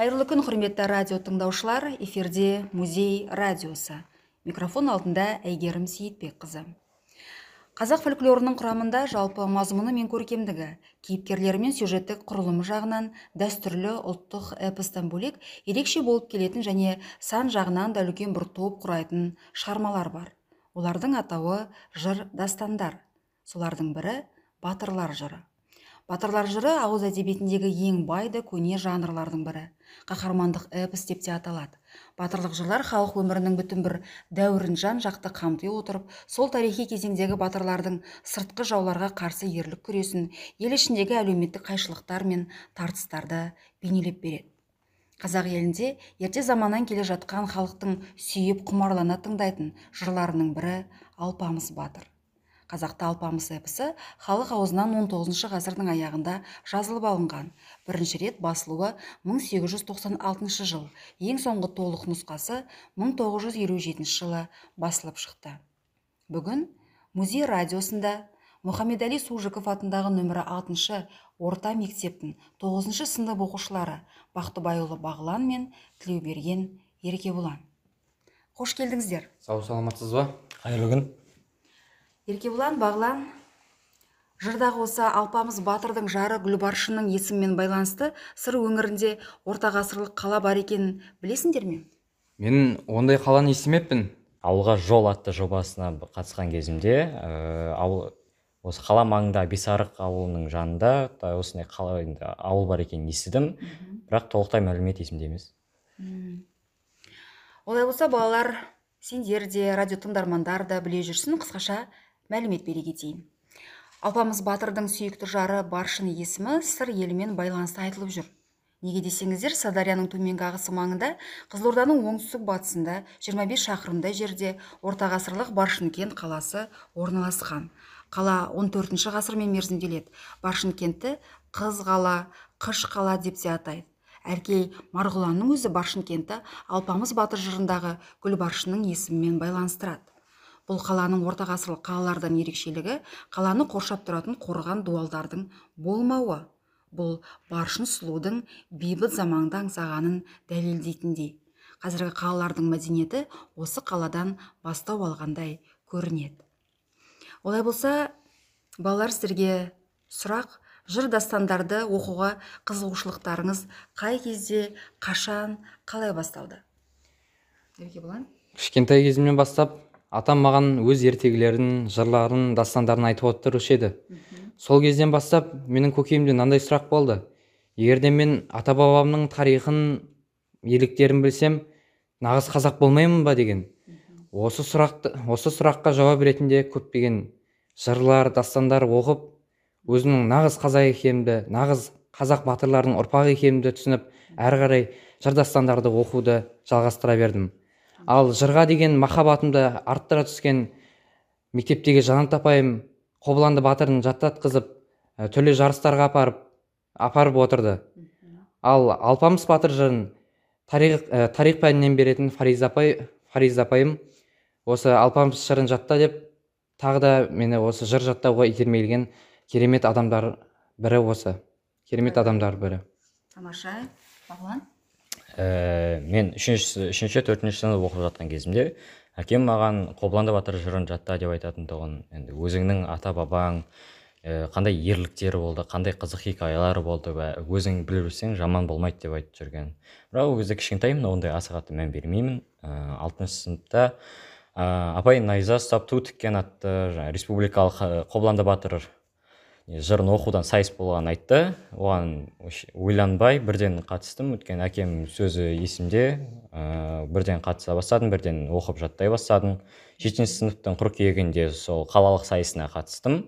қайырлы күн құрметті радио тыңдаушылар эфирде музей радиосы микрофон алдында әйгерім сейітбекқызы. Қазақ фольклорының құрамында жалпы мазмұны мен көркемдігі кейіпкерлері мен сюжеттік құрылымы жағынан дәстүрлі ұлттық эпостан бөлек ерекше болып келетін және сан жағынан да үлкен бір топ құрайтын шығармалар бар. Олардың атауы жыр дастандар солардың бірі батырлар жыры. Батырлар жыры ауыз әдебиетіндегі ең бай да көне жанрлардың бірі. Қаһармандық эпос деп те аталады. Батырлық жырлар халық өмірінің бүтін бір дәуірін жан жақты қамти отырып сол тарихи кезеңдегі батырлардың сыртқы жауларға қарсы ерлік күресін ел ішіндегі әлеуметтік қайшылықтар мен тартыстарды бейнелеп береді. Қазақ елінде ерте заманнан келе жатқан халықтың сүйіп құмарлана тыңдайтын жырларының бірі алпамыс батыр. Қазақта алпамыс эпосы халық аузынан 19 ғасырдың аяғында жазылып алынған. Бірінші рет басылуы 1896 жыл. Ең соңғы толық нұсқасы 1957 жылы басылып шықты. Бүгін музей радиосында мұхаммедәли сужиков атындағы нөмірі алтыншы орта мектептің тоғызыншы сынып оқушылары бақтыбайұлы бағлан мен тілеуберген еркебұлан. Қош келдіңіздер. Сау саламатсыз ба? Қайырлы күн. Еркебұлан бағлан жырдағы осы алпамыс батырдың жары гүлбаршынның есімімен байланысты сыр өңірінде орта ғасырлық қала бар екенін білесіңдер ме? Мен ондай қаланы естімеппін. Ауылға жол атты жобасына қатысқан кезімде ә, ауыл осы қала маңында бесарық ауылының жанында осындай қала енді ауыл бар екенін естідім. Бірақ толықтай мәлімет есімде емес. Олай болса балалар сендер де радио тыңдармандар да біле жүрсін қысқаша. Мәлімет бере кетейін. Алпамыс батырдың сүйікті жары баршын есімі сыр елімен байланысты айтылып жүр. Неге десеңіздер садарияның төменгі ағысы маңында қызылорданың оңтүстік батысында 25 шақырымдай жерде ортағасырлық баршынкент қаласы орналасқан. Қала 14 ғасырмен мерзімделеді. Баршынкентті қыз қала қыш қала деп те атайды. Әркей марғұланның өзі баршынкентті алпамыс батыр жырындағы гүлбаршынның есімімен байланыстырады. Бұл қаланың ортағасырлық қалалардан ерекшелігі қаланы қоршап тұратын қорған дуалдардың болмауы. Бұл баршын сұлудың бейбіт заманды аңсағанын дәлелдейтіндей. Қазіргі қалалардың мәдениеті осы қаладан бастау алғандай көрінеді. Олай болса балалар сіздерге сұрақ жыр дастандарды оқуға қызығушылықтарыңыз қай кезде қашан қалай басталды? Еркебұлан кішкентай кезімнен бастап атам маған өз ертегілерін жырларын дастандарын айтып отырушы еді. Сол кезден бастап менің көкейімде мынандай сұрақ болды. Егер де мен ата бабамның тарихын ерліктерін білсем нағыз қазақ болмаймын ба деген? Осы сұрақты осы сұраққа жауап ретінде көптеген жырлар дастандар оқып өзімнің нағыз қазақ екенімді нағыз қазақ батырларының ұрпағы екенімді түсініп әрі қарай жыр дастандарды оқуды жалғастыра бердім. Ал жырға деген махаббатымды арттыра түскен мектептегі жанат апайым қобыланды батырын жаттатқызып түрлі жарыстарға апарып апарып отырды. Ал алпамыс батыр жырын тарих, тарих пәнінен беретін фариза апай фариза апайым осы алпамыс жырын жатта деп тағы да мені осы жыр жаттауға итермелеген керемет адамдар бірі осы. Керемет адамдар бірі. Тамаша бағлан ә, мен үшінші үшінші төртінші сынып оқып жатқан кезімде әкем маған қобыланды батыр жырын жатта деп айтатын тұғын. Енді өзіңнің ата бабаң ә, қандай ерліктері болды қандай қызық хикаялары болды өзің біліп жүрсең жаман болмайды деп айтып жүрген. Бірақ ол кезде кішкентаймын ондай аса қатты мән бермеймін. Ә, алтыншы сыныпта ә, апай найза ұстап ту тіккен атты республикалық қобыланды батыр жырын оқудан сайыс болғанын айтты. Оған ойланбай бірден қатыстым. Өйткені әкем сөзі есімде ә, бірден қатыса бастадым бірден оқып жаттай бастадым. Жетінші сыныптың қыркүйегінде сол қалалық сайысына қатыстым.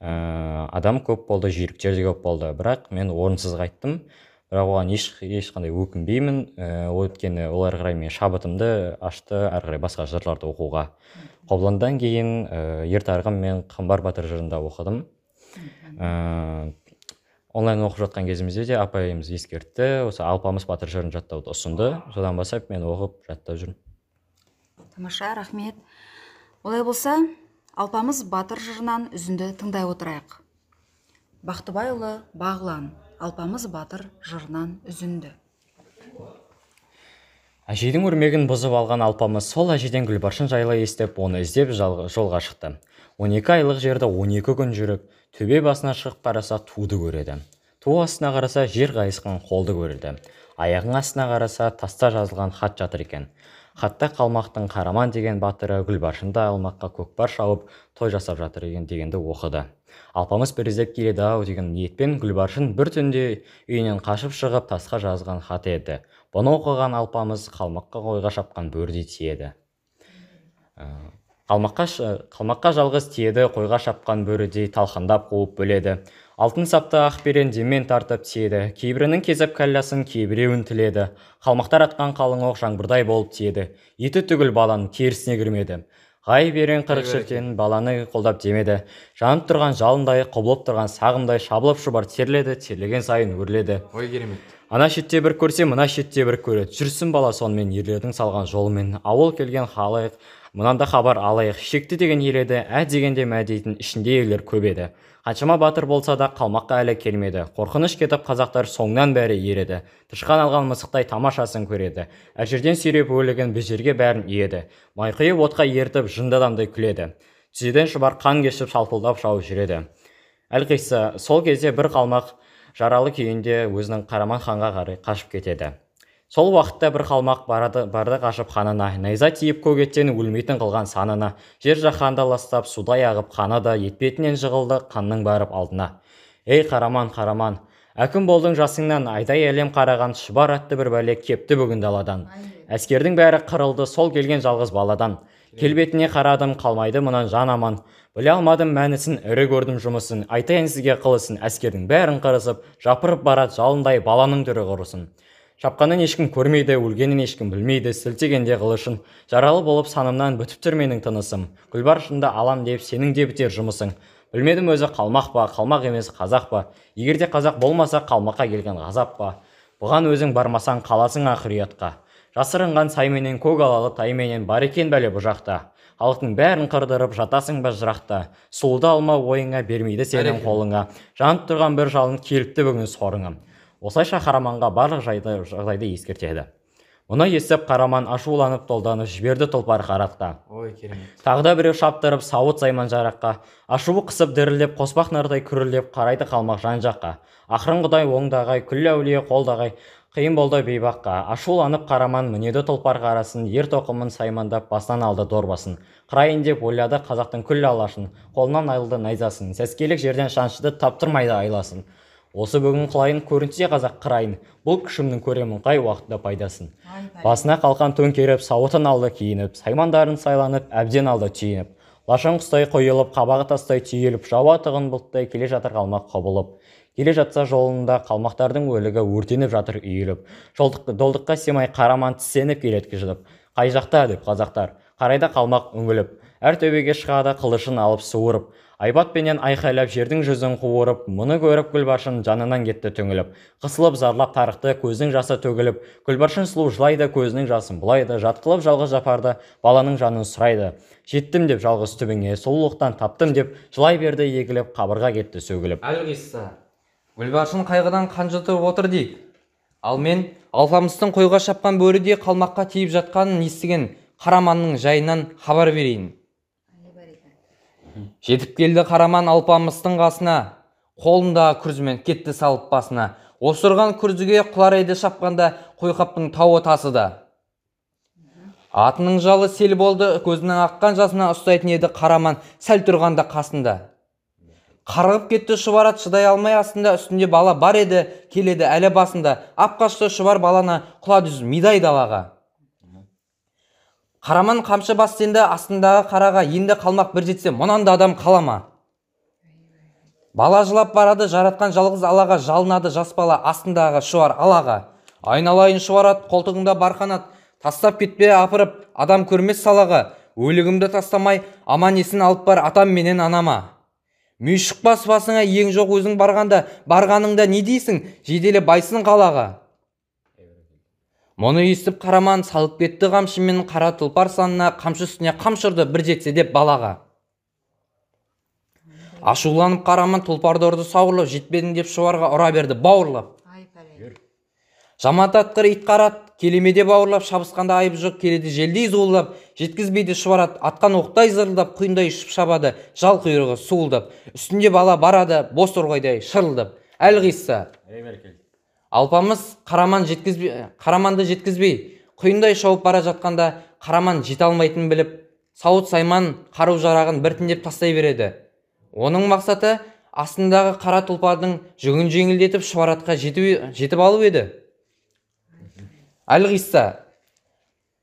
Ә, адам көп болды жүйріктер де көп болды. Бірақ мен орынсыз қайттым. Бірақ оған еш, ешқандай өкінбеймін. Ә, өйткені ол әрі қарай мен шабытымды ашты әрі қарай басқа жырларды оқуға. Қобыландан кейін ә, ер тарғын мен қамбар батыр жырын да оқыдым. Ә, онлайн оқып жатқан кезімізде де апайымыз ескертті. Осы алпамыс батыр жырын жаттауды ұсынды. Содан бастап мен оқып жаттап жүрмін. Тамаша рахмет. Олай болса алпамыс батыр жырынан үзінді тыңдай отырайық. Бақтыбайұлы бағлан алпамыс батыр жырынан үзінді. Әжейдің өрмегін бұзып алған алпамыс сол әжеден гүлбаршын жайлы естіп оны іздеп жолға шықты. Он екі айлық жерді он екі күн жүріп төбе басына шығып қараса туды көреді. Ту астына қараса жер қайысқан қолды көреді. Аяғының астына қараса таста жазылған хат жатыр екен. Хатта қалмақтың қараман деген батыры гүлбаршынды алмаққа көкпар шауып той жасап жатыр екен дегенді оқыды. Алпамыс бір іздеп келеді ау деген ниетпен гүлбаршын бір түнде үйінен қашып шығып тасқа жазған хат еді. Бұны оқыған алпамыс қалмаққа қойға шапқан бөрідей тиеді. Ә, қалмаққа қалмаққа жалғыз тиеді қойға шапқан бөрідей талқандап қуып бөледі. Алтын сапты ақберен деммен тартып тиеді. Кейбірінің кезіп кәлласын кейбіреуін тіледі қалмақтар атқан қалың оқ жаңбырдай болып тиеді. Еті түгіл баланың керісіне кірмеді. Ғай берен қырық шіркен баланы қолдап демеді. Жанып тұрған жалындай құбылып тұрған сағымдай шабылып шұбар терледі терлеген сайын өрледі. Ой керемет. Ана шетте бір көрсе мына шетте бір көреді. Жүрсін бала сонымен ерлердің салған жолымен. Ауыл келген халық мынанда хабар алайық. Шекті деген ел еді ә дегенде мә дейтін ішінде елер көп еді. Қаншама батыр болса да қалмаққа әлі келмеді. Қорқыныш кетіп қазақтар соңынан бәрі ереді тышқан алған мысықтай тамашасын көреді. Әжерден сүйреп өлігін жерге бәрін иеді. Майқұйып отқа ертіп жынды адамдай күледі. Тізеден шұбар қан кешіп шалпылдап шауып жүреді. Әлқисса сол кезде бір қалмақ жаралы күйінде өзінің қараман ханға қарай қашып кетеді. Сол уақытта бір қалмақ барады барды қашып ханына найза тиіп көгеттен өлмейтін қылған санына. Жер жаһанды ластап судай ағып қаны да етпетінен жығылды қанның барып алдына. Ей қараман қараман әкім болдың жасыңнан айдай әлем қараған шұбар атты бір бәле кепті бүгін даладан. Әскердің бәрі қырылды сол келген жалғыз баладан. Келбетіне қарадым қалмайды мұнан жан аман. Біле алмадым мәнісін ірі көрдім жұмысын. Айтайын сізге қылысын әскердің бәрін қырысып жапырып барады жалындай баланың түрі құрысын. Шапқанын ешкім көрмейді өлгенін ешкім білмейді сілтегенде қылышын. Жаралы болып санымнан бітіп тұр менің тынысым. Гүлбаршынды алам деп сенің де бітер жұмысың. Білмедім өзі қалмақ па қалмақ емес қазақ па. Егер де қазақ болмаса қалмаққа келген ғазап па. Бұған өзің бармасаң қаласың ақыр ұятқа. Жасырынған сайменен көк алалы тайменен бар екен бәле бұл жақта. Халықтың бәрін қырдырып жатасың ба жырақта. Суылды алма ойыңа бермейді сенің қолыңа. Жанып тұрған бір жалын келіпті бүгін сорыңа. Осылайша қараманға барлық жайды, жағдайды ескертеді. Мұны естіп қараман ашуланып толданып жіберді тұлпар қараққа ой керемет. Тағы да біреу шаптырып сауыт сайман жараққа. Ашуы қысып дірілдеп қоспақ нардай күрілдеп қарайды қалмақ жан жаққа. Ақырын құдай оңдағай күллі әулие қолдағай қиын болды бейбаққа. Ашуланып қараман мінеді тұлпар қарасын ер тоқымын саймандап басынан алды дорбасын. Қырайын деп ойлады қазақтың күллі алашын қолынан айылды найзасын. Сәскелік жерден шаншыды таптырмайды айласын. Осы бүгін қылайын көрінсе қазақ қырайын. Бұл күшімнің көремін қай уақытта пайдасын. Басына қалқан төңкеріп сауытын алды киініп саймандарын сайланып әбден алды түйініп. Лашын құстай қойылып қабағы тастай түйіліп жауа тығын бұлттай келе жатыр қалмақ құбылып келе жатса жолында қалмақтардың өлігі өртеніп жатыр үйіліп. Жолдық, долдыққа сыймай қараман тістеніп келеді кіжініп қай жақта деп қазақтар. Қарайда қалмақ үңіліп. Әр төбеге шығады қылышын алып суырып. Айбатпенен айқайлап жердің жүзін қуырып мұны көріп гүлбаршын жанынан кетті түңіліп. Қысылып зарлап тарықты көздің жасы төгіліп. Гүлбаршын сұлу жылайды көзінің жасын бұлайды жатқылып жалғыз жапарды баланың жанын сұрайды. Жеттім деп жалғыз түбіңе сұлулықтан таптым деп жылай берді егіліп қабырға кетті сөгіліп. Әлқисса гүлбаршын қайғыдан қан жұтып отыр дейік. Ал мен алпамыстың қойға шапқан бөрідей қалмаққа тиіп жатқанын естіген қараманның жайынан хабар берейін жетіп келді қараман алпамыстың қасына қолындағы күрзімен кетті салып басына. Осырған күрзіге құлар еді шапқанда қойқаптың тауы тасыды. Атының жалы сел болды көзінің аққан жасына ұстайтын еді қараман сәл тұрғанда қасында. Қарғып кетті шұбар ат шыдай алмай астында үстінде бала бар еді келеді әлі басында. Ап қашты шұбар баланы құла дүз мидай далаға. Қараман қамшы бастенді астындағы қараға енді қалмақ бір жетсе мұнан да адам қала ма? Бала жылап барады жаратқан жалғыз алаға жалынады жас бала астындағы шұбар алаға айналайын шұбар ат қолтығыңда бар қанат. Тастап кетпе апырып адам көрмес салаға. Өлігімді тастамай аман есін алып бар атам менен анама. Мүй шықпас басыңа ең жоқ өзің барғанда барғаныңда не дейсің? Жеделі байсын қалаға. Мұны естіп қараман салып кетті қамшымен қара тұлпар санына қамшы үстіне қамшы ұрды бір жетсе деп балаға. Ашуланып қараман тұлпарды ұрды сауырлап жетпедің деп шұбарға ұра берді бауырлап. Жаман атқыр ит қарат келемеде бауырлап шабысқанда айыбы жоқ келеді желдей зуылдап. Жеткізбейді шұбарат атқан оқтай зырылдап құйындай ұшып шабады жал құйрығы суылдап. Үстінде бала барады бос торғайдай шырылдап. Әлқисса алпамыс қараман жеткізбей қараманды жеткізбей құйындай шауып бара жатқанда қараман жете алмайтынын біліп сауыт сайман қару жарағын біртіндеп тастай береді. Оның мақсаты астындағы қара тұлпардың жүгін жеңілдетіп шұбаратқа жетіп алу еді. Әлқисса қа-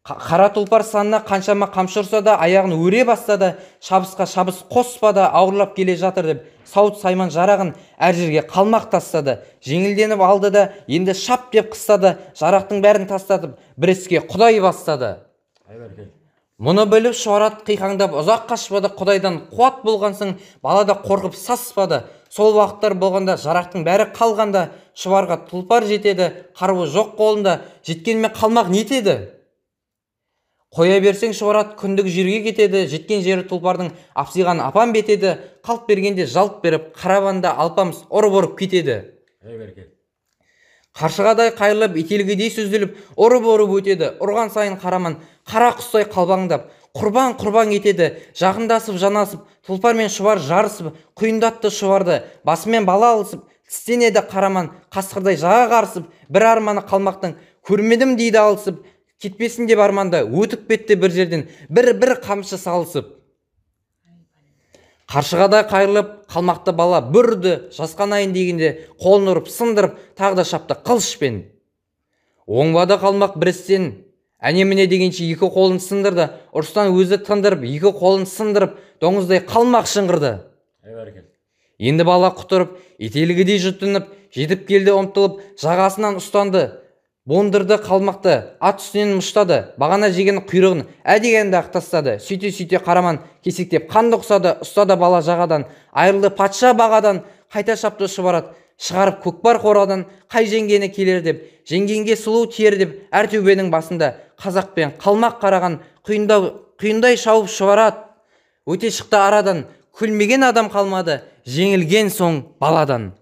қара тұлпар санына қаншама қамшы ұрса да аяғын өре бастады шабысқа шабыс қоспады ауырлап келе жатыр деп сауыт сайман жарағын әр жерге қалмақ тастады. Жеңілденіп алды да енді шап деп қыстады жарақтың бәрін тастатып бір іске құдай бастады. Мұны біліп шұбарат қиқаңдап ұзақ қашпады құдайдан қуат болған соң бала да қорқып саспады. Сол уақыттар болғанда жарақтың бәрі қалғанда шұбарға тұлпар жетеді қаруы жоқ қолында жеткенмен қалмақ нетеді қоя берсең шұбарат күндік жерге кетеді жеткен жері тұлпардың апсиған апан бетеді қалт бергенде жалт беріп қарабанда алпамыс ұрып ұрып кетеді. Қаршығадай қайырылып ителгідей сүзіліп ұрып ұрып өтеді. Ұрған сайын қараман қара құстай қалбаңдап құрбан құрбан етеді. Жақындасып жанасып тұлпар мен шұбар жарысып құйындатты шұбарды басымен бала алысып тістенеді қараман қасқырдай жаға қарысып бір арманы қалмақтың көрмедім дейді алысып кетпесін деп арманда өтіп кетті бір жерден. бір бір қамшы салысып. Қаршығадай қайырылып қалмақты бала бүрді жасқанайын дегенде қолын ұрып сындырып тағы да шапты қылышпен. Оңбады қалмақ бір істен әне міне дегенше екі қолын сындырды. Ұрыстан өзі тындырып екі қолын сындырып доңыздай қалмақ шыңғырды. Енді бала құтырып ителгідей жұтынып жетіп келді ұмтылып жағасынан ұстанды. Бондырды қалмақты ат үстінен мұштады бағана жеген құйрығын әдегенді ақ тастады сөйте сөйте қараман кесектеп қанды құсады ұстады бала жағадан. Айырылды патша бағадан қайта шапты шұбарат. Шығарып көкпар қорадан қай жеңгені келер деп. Жеңгенге сұлу тиер деп әр төбенің басында. Қазақ пен қалмақ қараған құйындау құйындай шауып шұбарат. Өте шықты арадан күлмеген адам қалмады жеңілген соң баладан.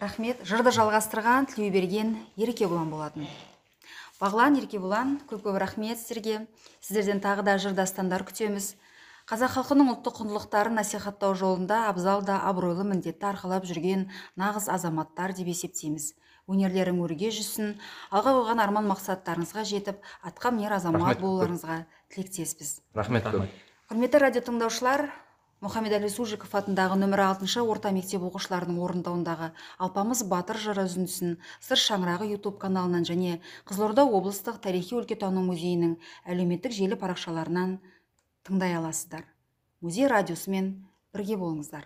Рахмет. Жырды жалғастырған тілеуберген еркебұлан болатын. Бағлан еркебұлан көп көп рахмет сіздерге сіздерден тағы да жыр дастандар күтеміз. Қазақ халқының ұлттық құндылықтарын насихаттау жолында абзал да абыройлы міндетті арқалап жүрген нағыз азаматтар деп есептейміз. Өнерлерің өрге жүзсін алға қойған арман мақсаттарыңызға жетіп атқа мінер азамат болуларыңызға тілектеспіз. Рахмет көп. Құрметті радио тыңдаушылар мұхаммед әли сужиков атындағы нөмірі алтыншы орта мектеп оқушыларының орындауындағы алпамыс батыр жыры үзіндісін сыр шаңырағы ютуб каналынан және қызылорда облыстық тарихи өлкетану музейінің әлеуметтік желі парақшаларынан тыңдай аласыздар. Музей радиосымен бірге болыңыздар.